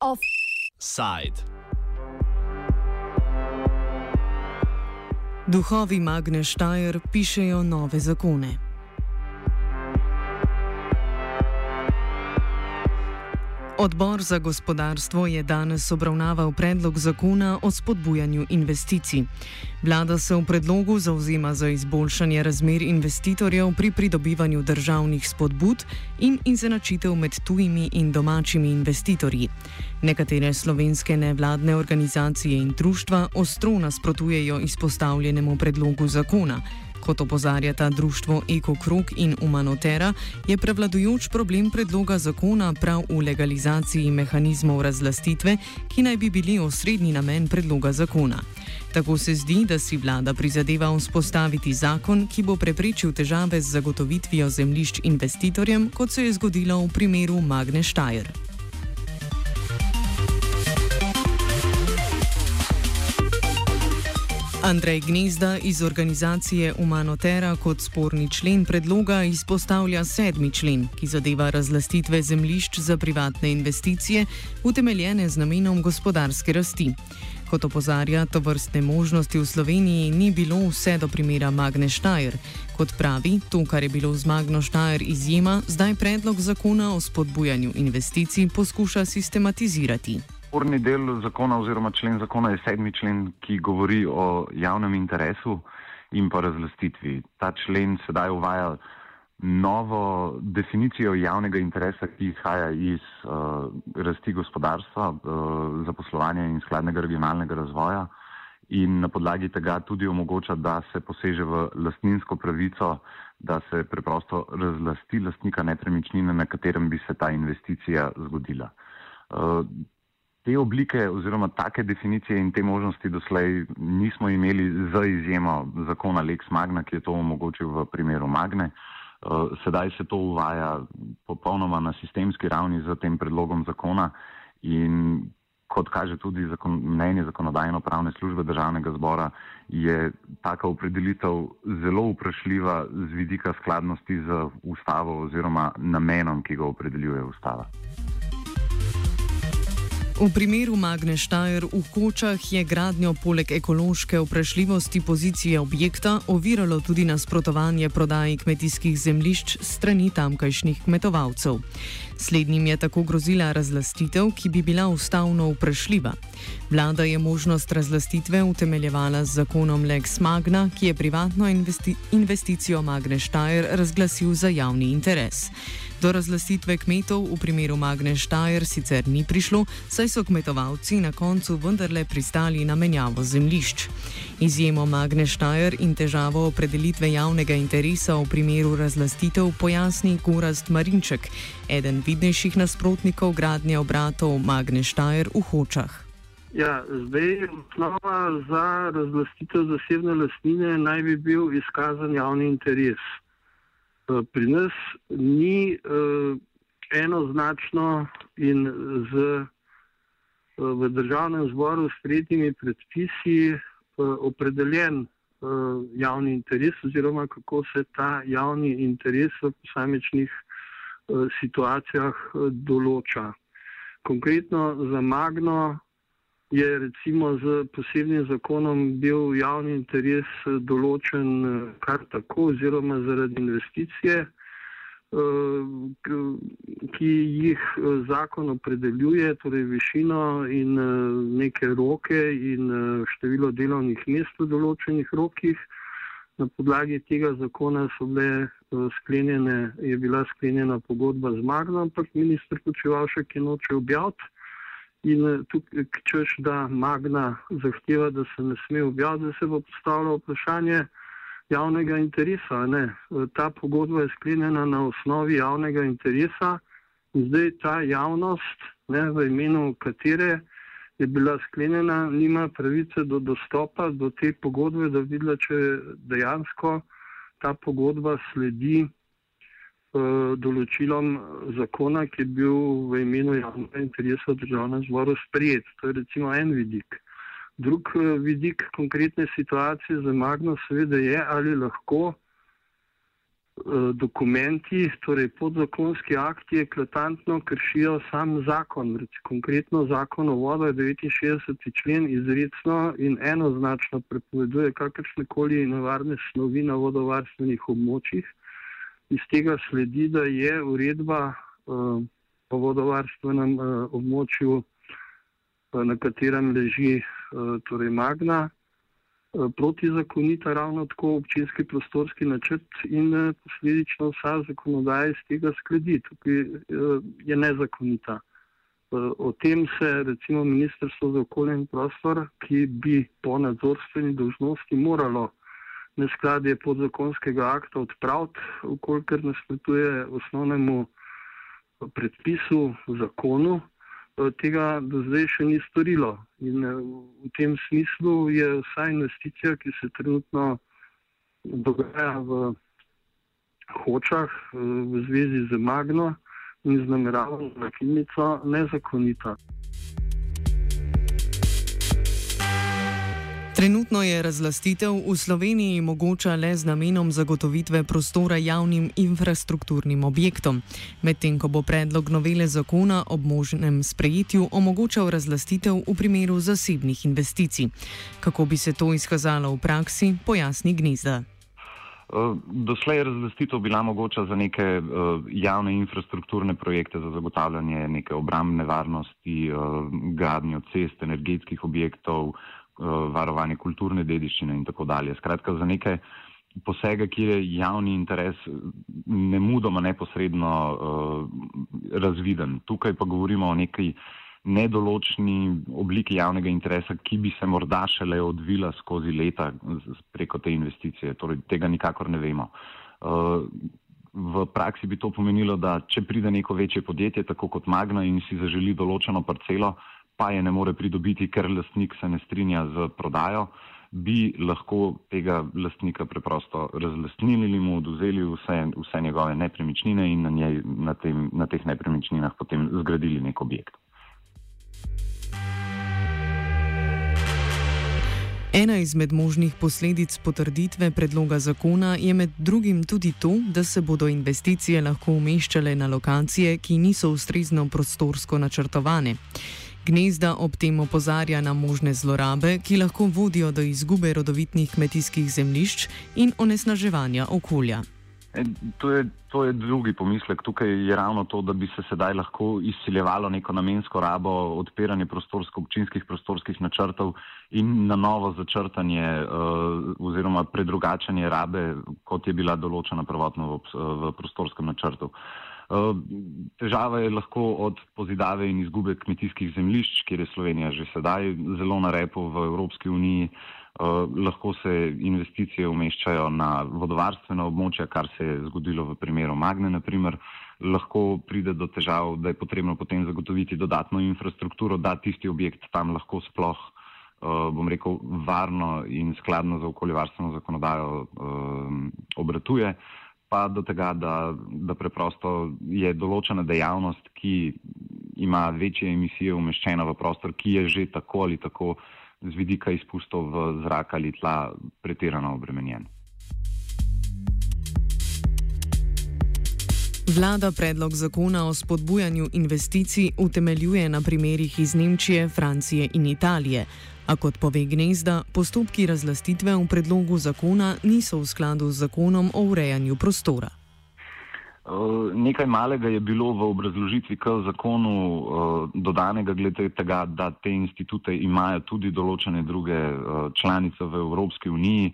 Offside. Duhovi Magne Štajer pišejo nove zakone. Odbor za gospodarstvo je danes obravnaval predlog zakona o spodbujanju investicij. Vlada se v predlogu zauzema za izboljšanje razmer investitorjev pri pridobivanju državnih spodbud in izenačitev med tujimi in domačimi investitorji. Nekatere slovenske nevladne organizacije in društva ostro nasprotujejo izpostavljenemu predlogu zakona. Kot opozarjata društvo EkoKrog in Umanotera, je prevladujoč problem predloga zakona prav v legalizaciji mehanizmov razlastitve, ki naj bi bili osrednji namen predloga zakona. Tako se zdi, da si vlada prizadeva vzpostaviti zakon, ki bo preprečil težave z zagotovitvijo zemljišč investitorjem, kot se je zgodilo v primeru Magne Štajer. Andrej Gnezda iz organizacije Umanotera kot sporni člen predloga izpostavlja sedmi člen, ki zadeva razlastitve zemljišč za privatne investicije, utemeljene z namenom gospodarske rasti. Kot opozarja, to vrstne možnosti v Sloveniji ni bilo vse do primera Magne Štajer. Kot pravi, to, kar je bilo z Magno Štajer izjema, zdaj predlog zakona o spodbujanju investicij poskuša sistematizirati. Sporni del zakona oziroma člen zakona je sedmi člen, ki govori o javnem interesu in pa razlastitvi. Ta člen sedaj uvaja novo definicijo javnega interesa, ki izhaja iz uh, rasti gospodarstva, uh, zaposlovanja in skladnega regionalnega razvoja in na podlagi tega tudi omogoča, da se poseže v lastninsko pravico, da se preprosto razlasti lastnika nepremičnine, na katerem bi se ta investicija zgodila. Uh, Te oblike oziroma take definicije in te možnosti doslej nismo imeli za izjemo zakona Lex Magna, ki je to omogočil v primeru Magne. Eh, sedaj se to uvaja popolnoma na sistemski ravni z tem predlogom zakona in kot kaže tudi zakon, mnenje zakonodajno-pravne službe državnega zbora, je taka opredelitev zelo vprašljiva z vidika skladnosti z ustavo oziroma namenom, ki ga opredeljuje ustava. V primeru Magne Štajer v Kočah je gradnjo poleg ekološke vprašljivosti pozicije objekta oviralo tudi nasprotovanje prodaji kmetijskih zemljišč strani tamkajšnjih kmetovalcev. Slednjim je tako grozila razlastitev, ki bi bila ustavno vprašljiva. Vlada je možnost razlastitve utemeljevala z zakonom Lex Magna, ki je privatno investi investicijo Magne Štajer razglasil za javni interes. Do razlastitve kmetov v primeru Magne Štajer sicer ni prišlo, saj so kmetovalci na koncu vendarle pristali na menjavo zemljišč. Izjemo Magne Štajer in težavo opredelitve javnega interesa v primeru razlastitev pojasni Gorast Marinček, eden vidnejših nasprotnikov gradnje obratov Magne Štajer v Hočah. Ja, zdaj, osnova za razlastitev zasebne lastnine naj bi bil izkazan javni interes. Eh, pri nas ni uh, enoznačno in z, uh, v državnem zboru s tretjimi predpisi uh, opredeljen uh, javni interes oziroma kako se ta javni interes v posamičnih Eh, situacijah eh, določa. Konkretno za Magno je recimo z posebnim zakonom bil javni interes eh, določen kar tako oziroma zaradi investicije, ki jih zakon opredeljuje, torej višino in neke roke in število delovnih mest v določenih rokih. Na podlagi tega zakona so bile eh, sklenjene, je bila sklenjena pogodba z Magno, ampak ministr Kočevalšek je noče objaviti. In eh, tukaj, češ, da Magna zahteva, da se ne sme objaviti, se bo postavilo vprašanje javnega interesa. Ne? Eh, ta pogodba je sklenjena na osnovi javnega interesa in zdaj ta javnost, ne, v imenu katere je bila sklenjena, nima pravice do dostopa do te pogodbe, da videla, če dejansko ta pogodba sledi določilom zakona, ki je bil v imenu javnega interesa v državnem zboru sprijet. To je recimo en vidik. Drug eh, vidik konkretne situacije za Magno seveda je, ali lahko eh, dokumenti, torej podzakonski akti, eklatantno kršijo sam zakon. Reci, konkretno zakon o vodah 69. člen izredno in enoznačno prepoveduje kakršne koli nevarne snovi na vodovarstvenih območjih. Iz tega sledi, da je uredba uh, o vodovarstvenem uh, območju, uh, na katerem leži uh, torej Magna, uh, protizakonita, ravno tako občinski prostorski načrt in uh, posledično vsa zakonodaja iz tega sledi. Tukaj uh, je nezakonita. O tem se recimo Ministrstvo za okolje in prostor, ki bi po nadzorstveni dožnosti moralo neskladje podzakonskega akta odpraviti, ukolikor nasprotuje osnovnemu predpisu, zakonu, eh, tega do zdaj še ni storilo. In eh, v tem smislu je vsa investicija, ki se trenutno dogaja v Hočah eh, v zvezi z Magno in z nameravom na Kinico, nezakonita. Trenutno je razlastitev v Sloveniji mogoča le z namenom zagotovitve prostora javnim infrastrukturnim objektom, medtem ko bo predlog novele zakona ob možnem sprejetju omogočal razlastitev v primeru zasebnih investicij. Kako bi se to izkazalo v praksi, pojasni Gnezda. Eh, doslej je razlastitev bila mogoča za neke uh, javne infrastrukturne projekte za zagotavljanje neke obrambne varnosti, uh, gradnjo cest, energetskih objektov, varovanje kulturne dediščine in tako dalje. Skratka, za neke posege, kjer je javni interes ne mudoma neposredno uh, razviden. Tukaj pa govorimo o neki nedoločni obliki javnega interesa, ki bi se morda šele odvila skozi leta preko te investicije. Torej, tega nikakor ne vemo. Uh, V praksi bi to pomenilo, da če pride neko večje podjetje, tako kot Magna, in si zaželi določeno parcelo, pa je ne more pridobiti, ker lastnik se ne strinja z prodajo, bi lahko tega lastnika preprosto razlastnili in mu oduzeli vse, vse njegove nepremičnine in na, njej, na, tem, na teh nepremičninah potem zgradili nek objekt. Ena izmed možnih posledic potrditve predloga zakona je med drugim tudi to, da se bodo investicije lahko umeščale na lokacije, ki niso ustrezno prostorsko načrtovane. Gnezda ob tem opozarja na možne zlorabe, ki lahko vodijo do izgube rodovitnih kmetijskih zemljišč in onesnaževanja okolja. E, to je, to je drugi pomislek. Tukaj je ravno to, da bi se sedaj lahko izsiljevalo neko namensko rabo, odpiranje prostorsko, občinskih prostorskih načrtov in na novo začrtanje uh, oziroma predrugačanje rabe, kot je bila določena prvotno v, v prostorskem načrtu. Uh, težava je lahko od pozidave in izgube kmetijskih zemljišč, kjer je Slovenija že sedaj zelo na repu v Evropski uniji. Uh, lahko se investicije umeščajo na vodovarstvena območja, kar se je zgodilo v primeru Magne, naprimer. Lahko pride do težav, da je potrebno potem zagotoviti dodatno infrastrukturo, da tisti objekt tam lahko sploh, uh, bom rekel, varno in skladno za okoljevarstveno zakonodajo obratuje. Pa do tega, da, da preprosto je določena dejavnost, ki ima večje emisije umeščena v prostor, ki je že tako ali tako z vidika izpustov v zrak ali tla pretirano obremenjen. Vlada predlog zakona o spodbujanju investicij utemeljuje na primerih iz Nemčije, Francije in Italije. A kot pove Gnezda, postopki razlastitve v predlogu zakona niso v skladu z zakonom o urejanju prostora. Nekaj malega je bilo v obrazložitvi k zakonu dodanega glede tega, da te institute imajo tudi določene druge članice v Evropski uniji.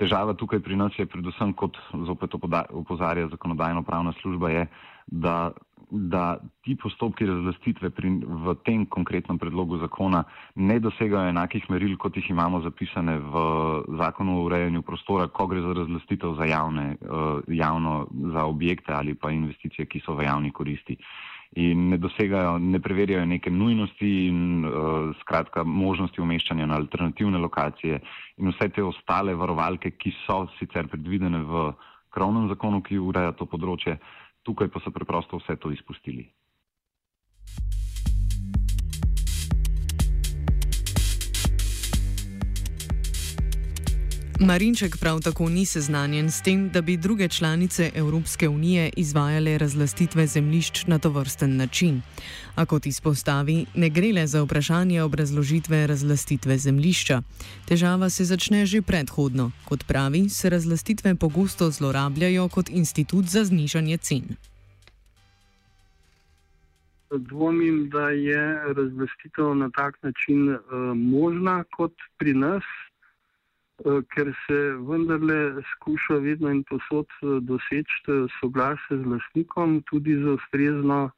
Težava tukaj pri nas je predvsem, kot zopet opozarja zakonodajno pravna služba, je, da da ti postopki razlastitve pri, v tem konkretnem predlogu zakona ne dosegajo enakih meril, kot jih imamo zapisane v zakonu o urejanju prostora, ko gre za razlastitev za javne, uh, javno, za objekte ali pa investicije, ki so v javni koristi. In ne dosegajo, ne preverjajo neke nujnosti in uh, skratka možnosti umeščanja na alternativne lokacije in vse te ostale varovalke, ki so sicer predvidene v krovnem zakonu, ki ureja to področje, uh, tukaj pa so preprosto vse to izpustili. Marinček prav tako ni seznanjen s tem, da bi druge članice Evropske unije izvajale razlastitve zemljišč na to vrsten način. A kot izpostavi, ne gre le za vprašanje obrazložitve razlastitve zemljišča. Težava se začne že predhodno. Kot pravi, se razlastitve pogosto zlorabljajo kot institut za znižanje cen. Dvomim, da je razlastitev na tak način uh, možna kot pri nas. Eh, ker se vendarle skuša vedno in posod eh, doseči eh, soglasje z lastnikom, tudi za ustrezno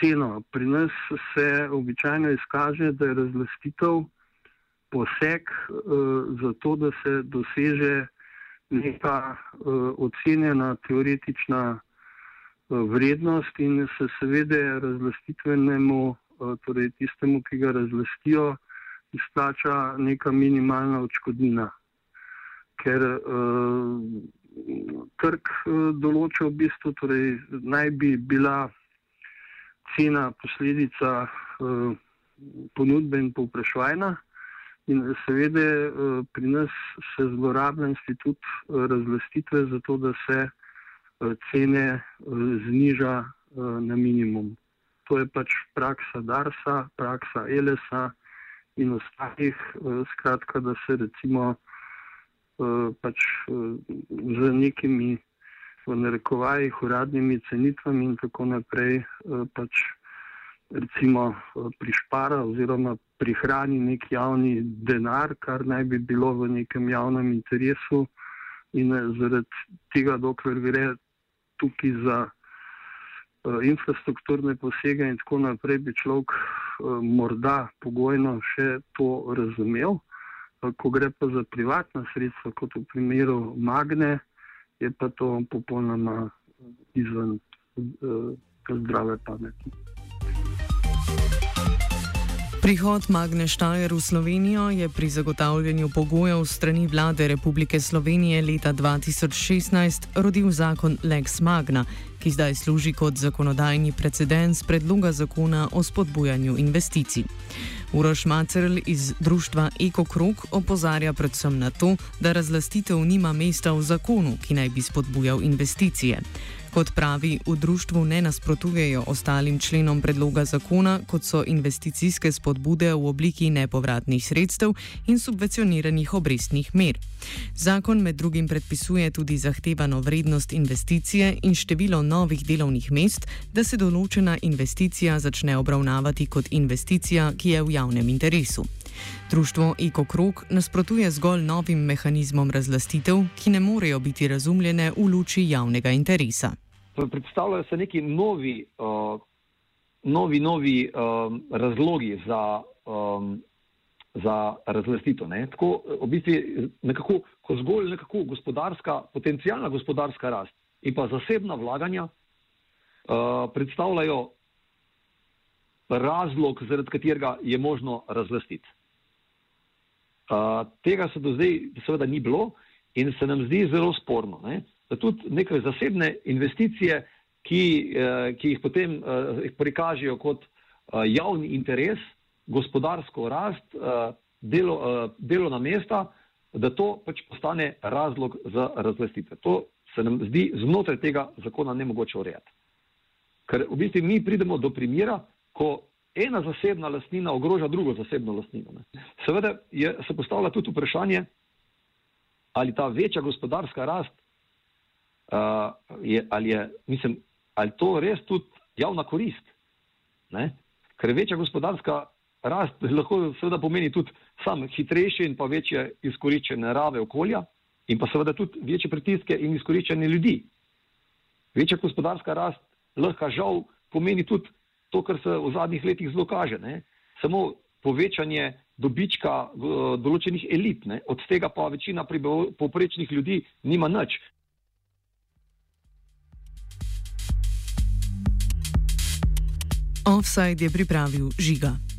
ceno. Pri nas se običajno izkaže, da je razlastitev poseg za to, da se doseže neka ocenjena teoretična vrednost in se seveda razlastitvenemu, torej tistemu, ki ga razlastijo, izplača neka minimalna odškodnina. Ker uh, trg uh, določa v bistvu, torej naj bi bila cena posledica uh, ponudbe in povpraševanja. In seveda uh, pri nas se zlorablja institut uh, razlastitve, zato da se uh, cene zniža na minimum. To je pač praksa Darsa, praksa Elesa in ostalih, eh, skratka, da se recimo eh, pač eh, z nekimi v narekovajih uradnimi cenitvami in tako naprej pač recimo prišpara oziroma prihrani nek javni denar, kar naj bi bilo v nekem javnem interesu. In zaradi tega, dokler gre tukaj za infrastrukturne posege in tako naprej, bi človek morda pogojno še to razumel. Eh, ko gre pa za privatna sredstva, kot v primeru Magne, je pa to popolnoma izven uh, zdrave pameti. Prihod Magne Štajer v Slovenijo je pri zagotavljanju pogojev strani vlade Republike Slovenije leta 2016 rodil zakon Lex Magna, ki zdaj služi kot zakonodajni precedens predloga zakona o spodbujanju investicij. Uroš Macerl iz društva EcoKrog opozarja predvsem na to, da razlastitev nima mesta v zakonu, ki naj bi spodbujal investicije. Kot pravi, v društvu ne nasprotujejo ostalim členom predloga zakona, kot so investicijske spodbude v obliki nepovratnih sredstev in subvencioniranih obrestnih mer. Zakon med drugim predpisuje tudi zahtevano vrednost investicije in število novih delovnih mest, da se določena investicija začne obravnavati kot investicija, ki je v javnem interesu. Društvo EcoKrog nasprotuje zgolj novim mehanizmom razlastitev, ki ne morejo biti razumljene v luči javnega interesa. Predstavljajo se neki novi, uh, novi, novi um, razlogi za, um, za razlastitev. Ne? Tako, v bistvu, nekako, ko zgolj nekako gospodarska, potencijalna gospodarska rast in pa zasebna vlaganja uh, predstavljajo razlog, zaradi katerega je možno razlastiti tega se do zdaj seveda ni bilo in se nam zdi zelo sporno. Ne? Da tudi neke zasebne investicije, ki, uh, ki jih potem uh, prikažejo kot uh, javni interes, gospodarsko rast, uh, delo, uh, delovna mesta, da to pač postane razlog za razlastitev. To se nam zdi znotraj tega zakona ne mogoče urejati. Ker v bistvu mi pridemo do primera, ko ena zasebna lastnina ogroža drugo zasebno lastnino. Ne. Seveda je, se postavlja tudi vprašanje, ali ta večja gospodarska rast, uh, je, ali, je, mislim, ali to res tudi javna korist. Ne. Ker večja gospodarska rast lahko seveda pomeni tudi sam hitrejše in pa večje izkoriščene narave okolja in pa seveda tudi večje pritiske in izkoriščene ljudi. Večja gospodarska rast lahko žal pomeni tudi to, kar se v zadnjih letih zelo kaže. Ne? Samo povečanje dobička uh, določenih elit, ne? od tega pa večina povprečnih ljudi nima nič. Offside je pripravil žiga.